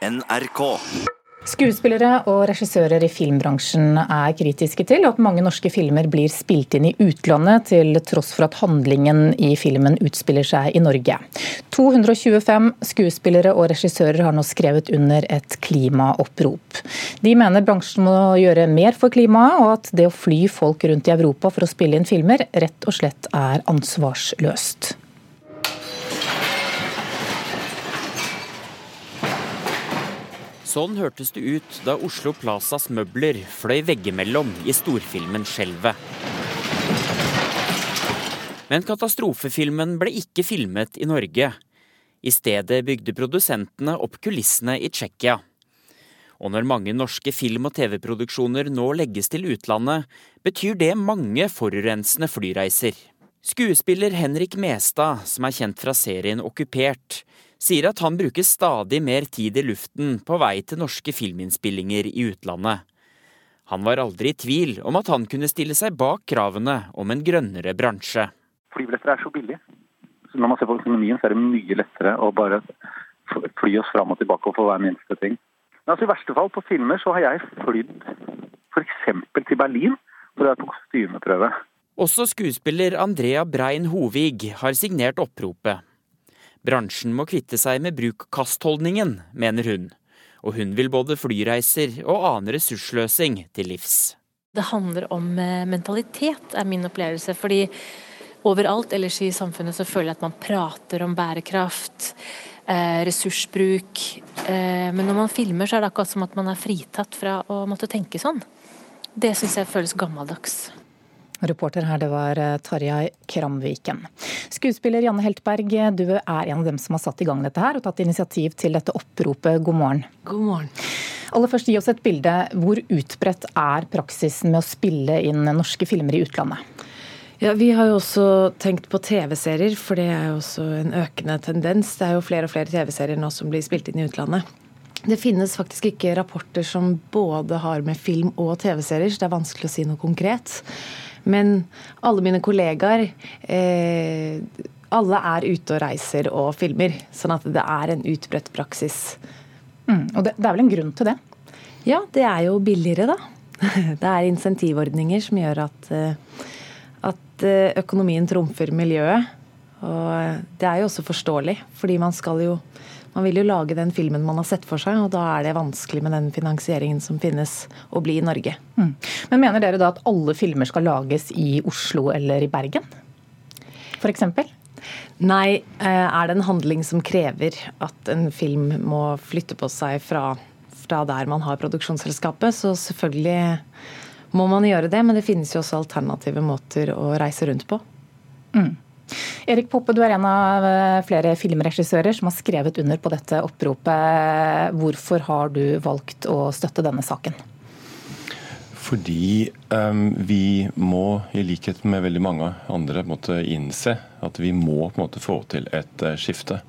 NRK. Skuespillere og regissører i filmbransjen er kritiske til at mange norske filmer blir spilt inn i utlandet, til tross for at handlingen i filmen utspiller seg i Norge. 225 skuespillere og regissører har nå skrevet under et klimaopprop. De mener bransjen må gjøre mer for klimaet, og at det å fly folk rundt i Europa for å spille inn filmer, rett og slett er ansvarsløst. Sånn hørtes det ut da Oslo Plazas møbler fløy veggimellom i storfilmen 'Skjelvet'. Men katastrofefilmen ble ikke filmet i Norge. I stedet bygde produsentene opp kulissene i Tsjekkia. Og når mange norske film- og TV-produksjoner nå legges til utlandet, betyr det mange forurensende flyreiser. Skuespiller Henrik Mestad, som er kjent fra serien Okkupert, sier at han bruker stadig mer tid i luften på vei til norske filminnspillinger i utlandet. Han var aldri i tvil om at han kunne stille seg bak kravene om en grønnere bransje. Flybilletter er så billige. Så når man ser på økonomien, så er det mye lettere å bare fly oss fram og tilbake og få hver minste ting. Men altså, I verste fall på filmer så har jeg flydd f.eks. til Berlin for å være på kostymeprøve. Også skuespiller Andrea Brein Hovig har signert oppropet. Bransjen må kvitte seg med bruk-kast-holdningen, mener hun. Og hun vil både flyreiser og annen ressursløsing til livs. Det handler om eh, mentalitet, er min opplevelse. fordi overalt ellers i samfunnet så føler jeg at man prater om bærekraft, eh, ressursbruk. Eh, men når man filmer, så er det akkurat som at man er fritatt fra å måtte tenke sånn. Det syns jeg føles gammeldags. Reporter her, det var eh, Tarjei Kramviken. Skuespiller Janne Heltberg, du er en av dem som har satt i gang dette her og tatt initiativ til dette oppropet. God morgen. God morgen. Aller først, gi oss et bilde. Hvor utbredt er praksisen med å spille inn norske filmer i utlandet? Ja, Vi har jo også tenkt på TV-serier, for det er jo også en økende tendens. Det er jo flere og flere TV-serier nå som blir spilt inn i utlandet. Det finnes faktisk ikke rapporter som både har med film og TV-serier, så det er vanskelig å si noe konkret. Men alle mine kollegaer eh, alle er ute og reiser og filmer. Sånn at det er en utbredt praksis. Mm, og det, det, er vel en grunn til det? Ja, det er jo billigere, da. Det er insentivordninger som gjør at, eh, at eh, økonomien trumfer miljøet. Og det er jo også forståelig, fordi man skal jo man vil jo lage den filmen man har sett for seg, og da er det vanskelig med den finansieringen som finnes, å bli i Norge. Mm. Men mener dere da at alle filmer skal lages i Oslo eller i Bergen? F.eks.? Nei, eh, er det en handling som krever at en film må flytte på seg fra, fra der man har produksjonsselskapet, så selvfølgelig må man gjøre det. Men det finnes jo også alternative måter å reise rundt på. Mm. Erik Poppe, du er en av eh, flere filmregissører som har skrevet under på dette oppropet. Hvorfor har du valgt å støtte denne saken? Fordi um, vi må, i likhet med veldig mange andre, måtte innse at vi må måte få til et uh, skifte.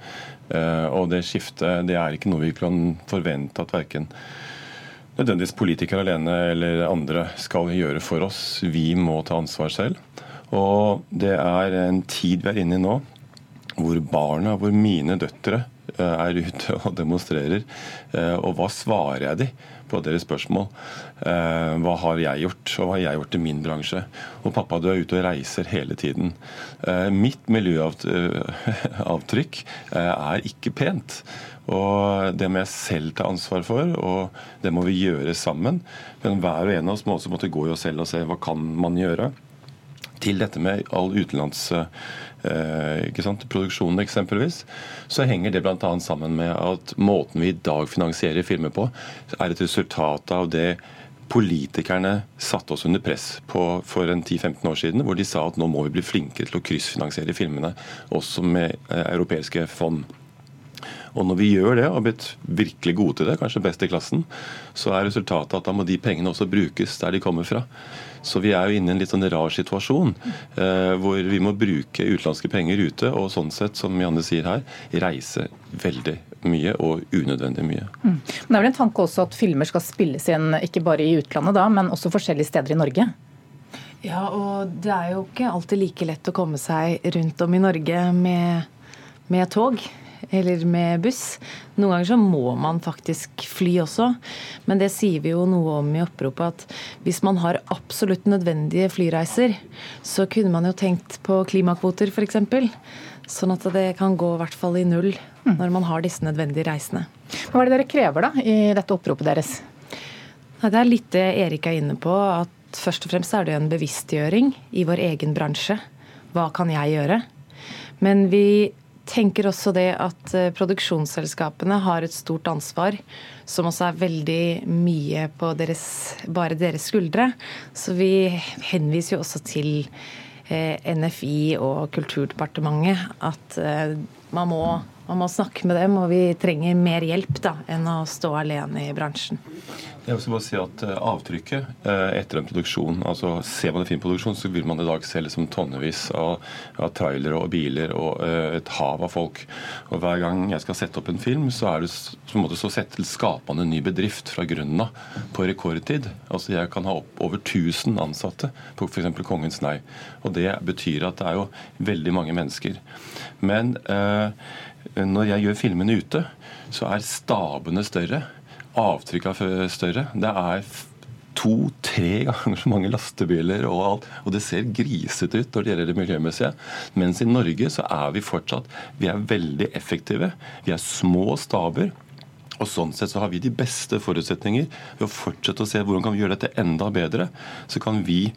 Uh, og det skiftet det er ikke noe vi kan forvente at verken nødvendigvis politikere alene eller andre skal gjøre for oss. Vi må ta ansvar selv. Og det er en tid vi er inne i nå hvor barna, hvor mine døtre eh, er ute og demonstrerer. Eh, og hva svarer jeg de på deres spørsmål? Eh, hva har jeg gjort, og hva har jeg gjort i min bransje? Og pappa, du er ute og reiser hele tiden. Mitt miljøavtrykk er ikke pent. Og Det må jeg selv ta ansvar for, og det må vi gjøre sammen. Men hver og en av oss må også måtte gå i oss selv og se hva kan man gjøre til dette med all utenlandsproduksjon eh, eksempelvis, så henger det bl.a. sammen med at måten vi i dag finansierer filmer på, er et resultat av det politikerne satte oss under press på for en 10-15 år siden, hvor de sa at nå må vi bli flinkere til å kryssfinansiere filmene, også med eh, europeiske fond. Og når vi gjør det, og har blitt virkelig gode til det, kanskje best i klassen, så er resultatet at da må de pengene også brukes der de kommer fra. Så vi er jo inne i en litt sånn rar situasjon eh, hvor vi må bruke utenlandske penger ute, og sånn sett, som Janne sier her, reise veldig mye og unødvendig mye. Mm. Men Det er vel en tanke også at filmer skal spilles inn ikke bare i utlandet, da, men også forskjellige steder i Norge? Ja, og det er jo ikke alltid like lett å komme seg rundt om i Norge med, med tog. Eller med buss. Noen ganger så må man faktisk fly også. Men det sier vi jo noe om i oppropet, at hvis man har absolutt nødvendige flyreiser, så kunne man jo tenkt på klimakvoter f.eks. Sånn at det kan gå i hvert fall i null mm. når man har disse nødvendige reisene. Hva er det dere krever da i dette oppropet deres? Det er litt det Erik er inne på. at Først og fremst er det en bevisstgjøring i vår egen bransje. Hva kan jeg gjøre? Men vi tenker også det at eh, produksjonsselskapene har et stort ansvar, som også er veldig mye på deres, bare deres skuldre. Så vi henviser jo også til eh, NFI og Kulturdepartementet at eh, man må man må snakke med dem, og vi trenger mer hjelp da, enn å stå alene i bransjen. Jeg vil bare si at eh, Avtrykket eh, etter en produksjon, altså ser man en fin produksjon, så vil man i dag se liksom tonnevis av, av trailere og biler og uh, et hav av folk. Og Hver gang jeg skal sette opp en film, så er det på en måte så sett til skapende en ny bedrift fra grunnen av på rekordtid. Altså Jeg kan ha opp over 1000 ansatte på f.eks. Kongens nei. Og Det betyr at det er jo veldig mange mennesker. Men uh, når jeg gjør filmene ute, så er stabene større. Avtrykka større. Det er to-tre ganger så mange lastebiler og alt. Og det ser grisete ut når det gjelder det miljømessige. Mens i Norge så er vi fortsatt vi er veldig effektive. Vi er små staber. Og Sånn sett så har vi de beste forutsetninger ved å fortsette å se hvordan kan vi gjøre dette enda bedre. Så kan vi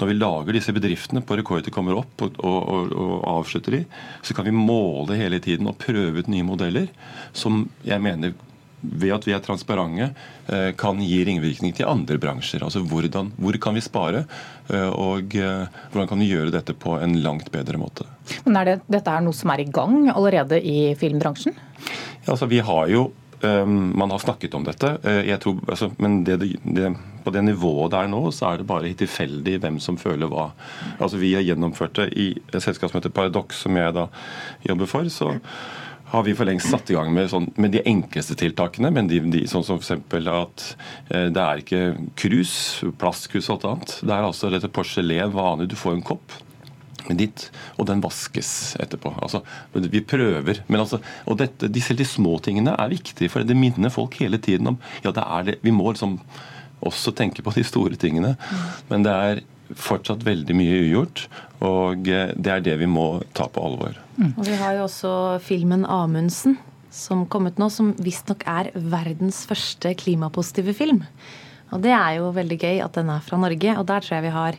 når vi lager disse bedriftene på Rekorder kommer opp og, og, og, og, avslutter de, så kan vi måle hele tiden og prøve ut nye modeller som jeg mener ved at vi er transparente, eh, kan gi ringvirkning til andre bransjer. Altså hvordan, Hvor kan vi spare, eh, og eh, hvordan kan vi gjøre dette på en langt bedre måte. Men er det, Dette er noe som er i gang allerede i filmbransjen? Ja, altså Vi har jo man har snakket om dette, uh, tror, altså, men det, det, på det nivået det er nå, så er det bare tilfeldig hvem som føler hva. Altså Vi har gjennomført det i et selskap Paradox, som jeg da jobber for. så har vi for lengst satt i gang med, sånn, med de enkleste tiltakene. men de, de, Sånn som f.eks. at eh, det er ikke krus, plastkrus og alt annet. Det er altså dette porselen, vanlig. Du får en kopp dit, og den vaskes etterpå. Altså, vi prøver. Men altså, og dette, disse de små tingene er viktige, for det minner folk hele tiden om ja, det er det. Vi må liksom også tenke på de store tingene. Men det er fortsatt veldig mye ugjort, og eh, det er det vi må ta på alvor. Mm. Og Vi har jo også filmen 'Amundsen' som kom ut nå, som visstnok er verdens første klimapositive film. Og det er jo veldig gøy at den er fra Norge, og der tror jeg vi har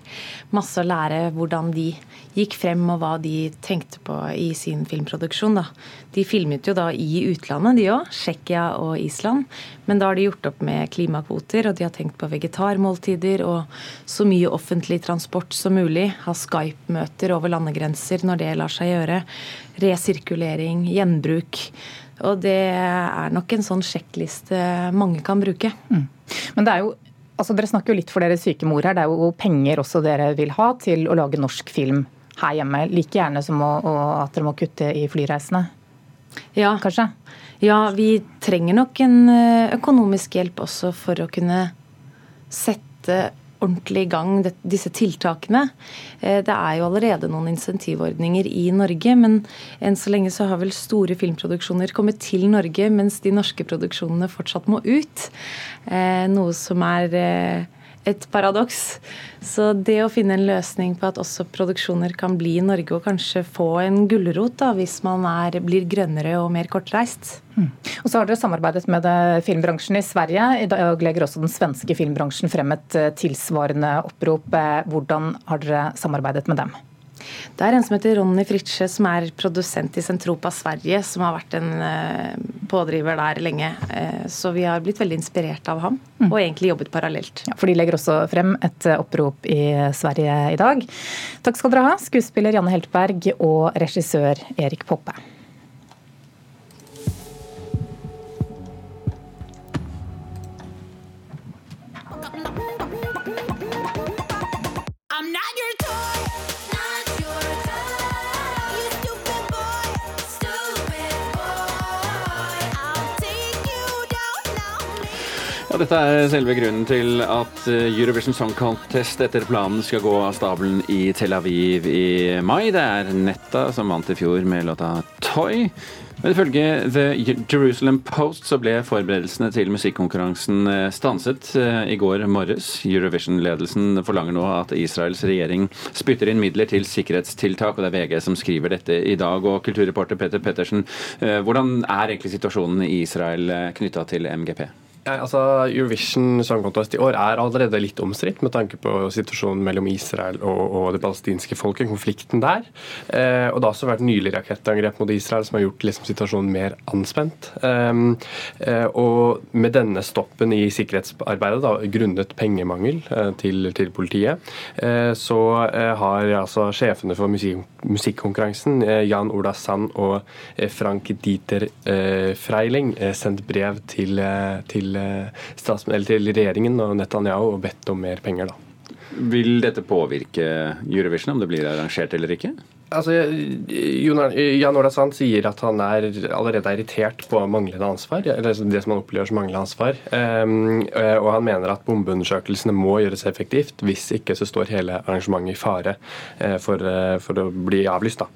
masse å lære hvordan de gikk frem og hva de tenkte på i sin filmproduksjon. Da. De filmet jo da i utlandet, de òg. Tsjekkia og Island. Men da har de gjort opp med klimakvoter, og de har tenkt på vegetarmåltider og så mye offentlig transport som mulig. Ha Skype-møter over landegrenser når det lar seg gjøre. Resirkulering, gjenbruk. Og det er nok en sånn sjekkliste mange kan bruke. Mm. Men det er jo altså Dere snakker jo litt for deres syke mor her. Det er jo penger også dere vil ha til å lage norsk film her hjemme. Like gjerne som å, at dere må kutte i flyreisene. Ja. Kanskje? Ja, vi trenger nok en eh, økonomisk hjelp også for å kunne sette ordentlig i gang disse tiltakene. Eh, det er jo allerede noen insentivordninger i Norge, men enn så lenge så har vel store filmproduksjoner kommet til Norge, mens de norske produksjonene fortsatt må ut. Eh, noe som er eh, et paradoks. Så det å finne en løsning på at også produksjoner kan bli i Norge, og kanskje få en gulrot hvis man er, blir grønnere og mer kortreist. Mm. Og så har dere samarbeidet med filmbransjen i Sverige. I dag legger også den svenske filmbransjen frem et eh, tilsvarende opprop. Eh, hvordan har dere samarbeidet med dem? Det er en som heter Ronny Fritsche, som er produsent i Sentropa Sverige, som har vært en eh, pådriver der lenge. Eh, så vi har blitt veldig inspirert av ham, mm. og egentlig jobbet parallelt. Ja, for de legger også frem et eh, opprop i Sverige i dag. Takk skal dere ha, skuespiller Janne Heltberg og regissør Erik Poppe. Og dette er selve grunnen til at eh, Eurovision Song Contest etter planen skal gå av stabelen i Tel Aviv i mai. Det er Netta som vant i fjor med låta 'Toy'. Men ifølge The Jerusalem Post så ble forberedelsene til musikkonkurransen eh, stanset eh, i går morges. Eurovision-ledelsen forlanger nå at Israels regjering spytter inn midler til sikkerhetstiltak, og det er VG som skriver dette i dag. Og kulturreporter Petter Pettersen, hvordan er egentlig situasjonen i Israel knytta til MGP? Ja, altså Eurovision Song Contest i år er allerede litt omstridt med tanke på situasjonen mellom Israel og, og det palestinske folket, konflikten der. Eh, og Det har også vært nylig rakettangrep mot Israel som har gjort liksom, situasjonen mer anspent. Um, eh, og med denne stoppen i sikkerhetsarbeidet, da, grunnet pengemangel eh, til, til, politiet, eh, så eh, har altså sjefene for musik, musikkonkurransen, eh, Jan Ola Sand og Frank Dieter Freiling, sendt brev til, til til, til regjeringen og Netanyahu og bedt om mer penger. da. Vil dette påvirke Eurovision, om det blir arrangert eller ikke? Altså, Jan Ola Sand sier at han er allerede er irritert på manglende ansvar. eller det som han opplever som manglende ansvar. Um, og han mener at bombeundersøkelsene må gjøres effektivt. Hvis ikke så står hele arrangementet i fare uh, for, for, å bli avlyst. Da.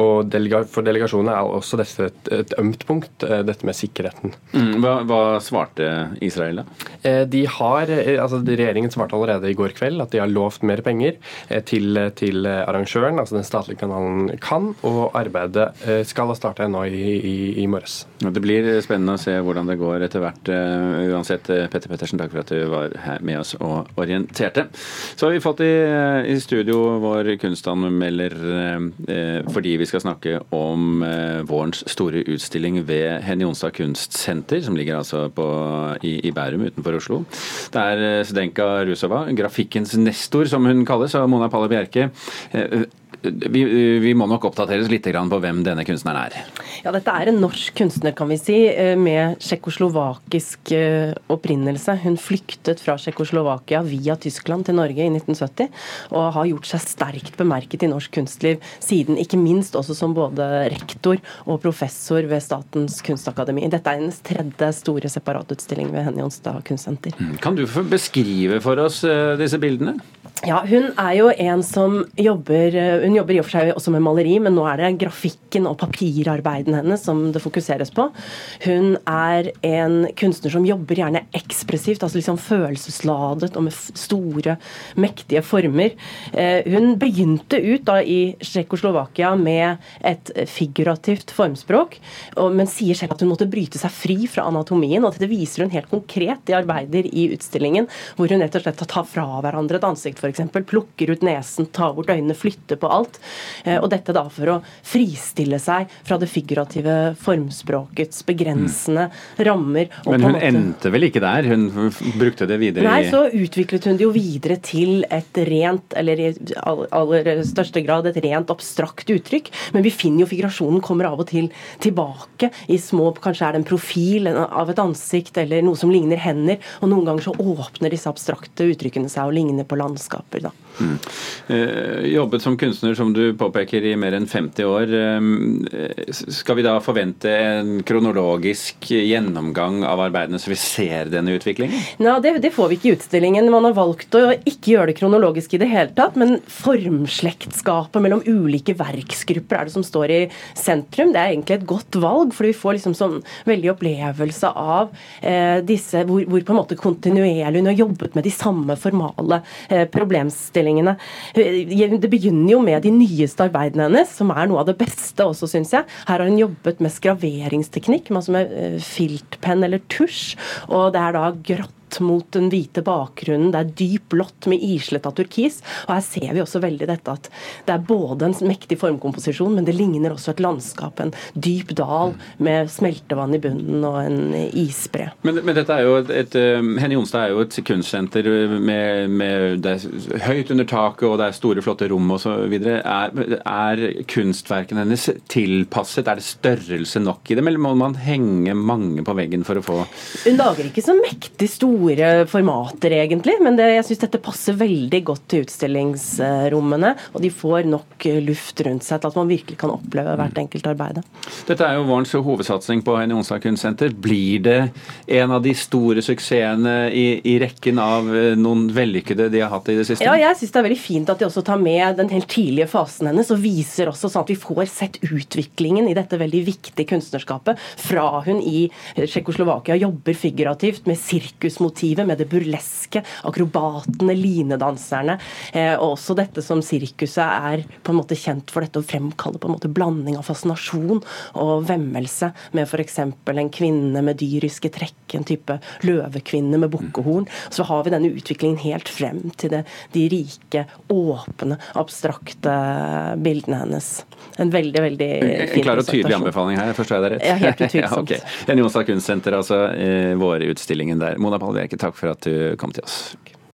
og For delegasjonen er også dette et, et ømt punkt, dette med sikkerheten. Mm, hva, hva, svarte Israel da? de har, altså Regjeringen svarte allerede i går kveld at de har lovt mer penger til, til arrangøren Børn, altså den statlige kanalen, kan, og arbeidet eh, skal ha starta nå i, i, i, morges. Det blir spennende å se hvordan det går etter hvert. Eh, uansett, eh, Petter Pettersen, takk for at du var her med oss og orienterte. Så har vi fått i, i studio vår kunstanmelder fordi vi skal snakke om vårens store utstilling ved Henny Jonstad kunstsenter, som ligger altså på, i, Bærum utenfor Oslo. Det er Zdenka Rusova, grafikkens nestor, som hun kalles, og Mona Palle Bjerke vi, vi, må nok oppdateres litt på hvem denne kunstneren er. Ja, Dette er en norsk kunstner kan vi si, eh, med tsjekkoslovakisk eh, opprinnelse. Hun flyktet fra Tsjekkoslovakia via Tyskland til Norge i 1970, og har gjort seg sterkt bemerket i norsk kunstliv siden, ikke minst også som både rektor og professor ved Statens kunstakademi. Dette er hennes tredje store separatutstilling ved Henny Jonstad kunstsenter. Mm. Kan du beskrive for oss eh, disse bildene? Ja, Hun er jo en som jobber Hun jobber i og for seg også med maleri, men nå er det grafikken og papirarbeiden hennes som det fokuseres på. Hun er en kunstner som jobber gjerne ekspressivt, altså liksom følelsesladet og med store, mektige former. Eh, hun begynte ut da i Tsjekkoslovakia med et figurativt formspråk, men sier selv at hun måtte bryte seg fri fra anatomien. og Dette viser hun helt konkret i arbeider i utstillingen, hvor hun rett og slett tar fra hverandre et ansikt, f.eks. Plukker ut nesen, tar bort øynene, flytter på alt. Eh, og dette da for å fristille seg fra det figurative formspråkets begrensende mm. rammer. Men hun endte vel ikke der? Hun brukte det videre Nei, så utviklet hun det jo videre til et rent, eller i aller største grad et rent abstrakt uttrykk. Men vi finner jo figurasjonen kommer av og til tilbake i små Kanskje er det en profil av et ansikt eller noe som ligner hender. Og noen ganger så åpner disse abstrakte uttrykkene seg og ligner på landskaper, da. Mm. Eh, jobbet som kunstner, som du påpeker, i mer enn 50 år. Eh, skal vi da forvente en kronologisk gjennomgang av arbeidene, så vi ser denne utviklingen? Nei, det, det, får vi ikke i utstillingen. Man har valgt å ikke gjøre det kronologisk i det hele tatt, men formslektskapet mellom ulike verksgrupper er det som står i sentrum. Det er egentlig et godt valg, for vi får liksom sånn veldig opplevelse av eh, disse hvor, hvor, på en måte kontinuerlig hun har jobbet med de samme formale eh, problemstillingene. Det begynner jo med de nyeste arbeidene hennes, som er noe av det beste også, syns jeg. Her har hun jobbet med skraveringsteknikk, altså med eh, filtpenn eller tusj. Og det er da grått mot den hvite bakgrunnen. Det er dyp blått med isletta turkis. Og her ser vi også veldig dette at det er både en mektig formkomposisjon, men det ligner også et landskap. En dyp dal med smeltevann i bunnen og en isbre. Men, men dette er jo et, et eh, Henny Jonstad er jo et kunstsenter med, med det er høyt under taket og det er store, flotte rom osv. Er, er kunstverkene hennes tilpasset? Er det størrelse nok i dem, eller må man henge mange på veggen for å få Hun lager ikke så mektig store store formater, egentlig. Men det, jeg syns dette passer veldig godt til utstillingsrommene. Og de får nok luft rundt seg til at man virkelig kan oppleve hvert enkelt arbeid. Dette er jo vårens hovedsatsing på Henny Onsdag kunstsenter. Blir det en av de store suksessene i, i, rekken av eh, noen vellykkede de har hatt i det siste? Ja, jeg syns det er veldig fint at de også tar med den helt tidlige fasen hennes og viser også sånn at vi får sett utviklingen i dette veldig viktige kunstnerskapet fra hun i Tsjekkoslovakia jobber figurativt med sirkusmotivet, med det burleske, akrobatene, linedanserne, eh, og også dette som sirkuset er på en måte kjent for dette å fremkalle på en måte blanding av fascinasjon og vemmelse med f.eks. en kvinne med dyriske trekk, en type løvekvinne med bukkehorn. Så har vi denne utviklingen helt frem til det, de rike, åpne, abstrakte bildene hennes. En veldig, veldig fin En klar og tydelig anbefaling her, forstår jeg det rett? Ja, helt utvilsomt. ja, okay. Onsdag Kunstsenter, altså vår vårutstillingen der. Mona Pallverke, takk for at du kom til oss.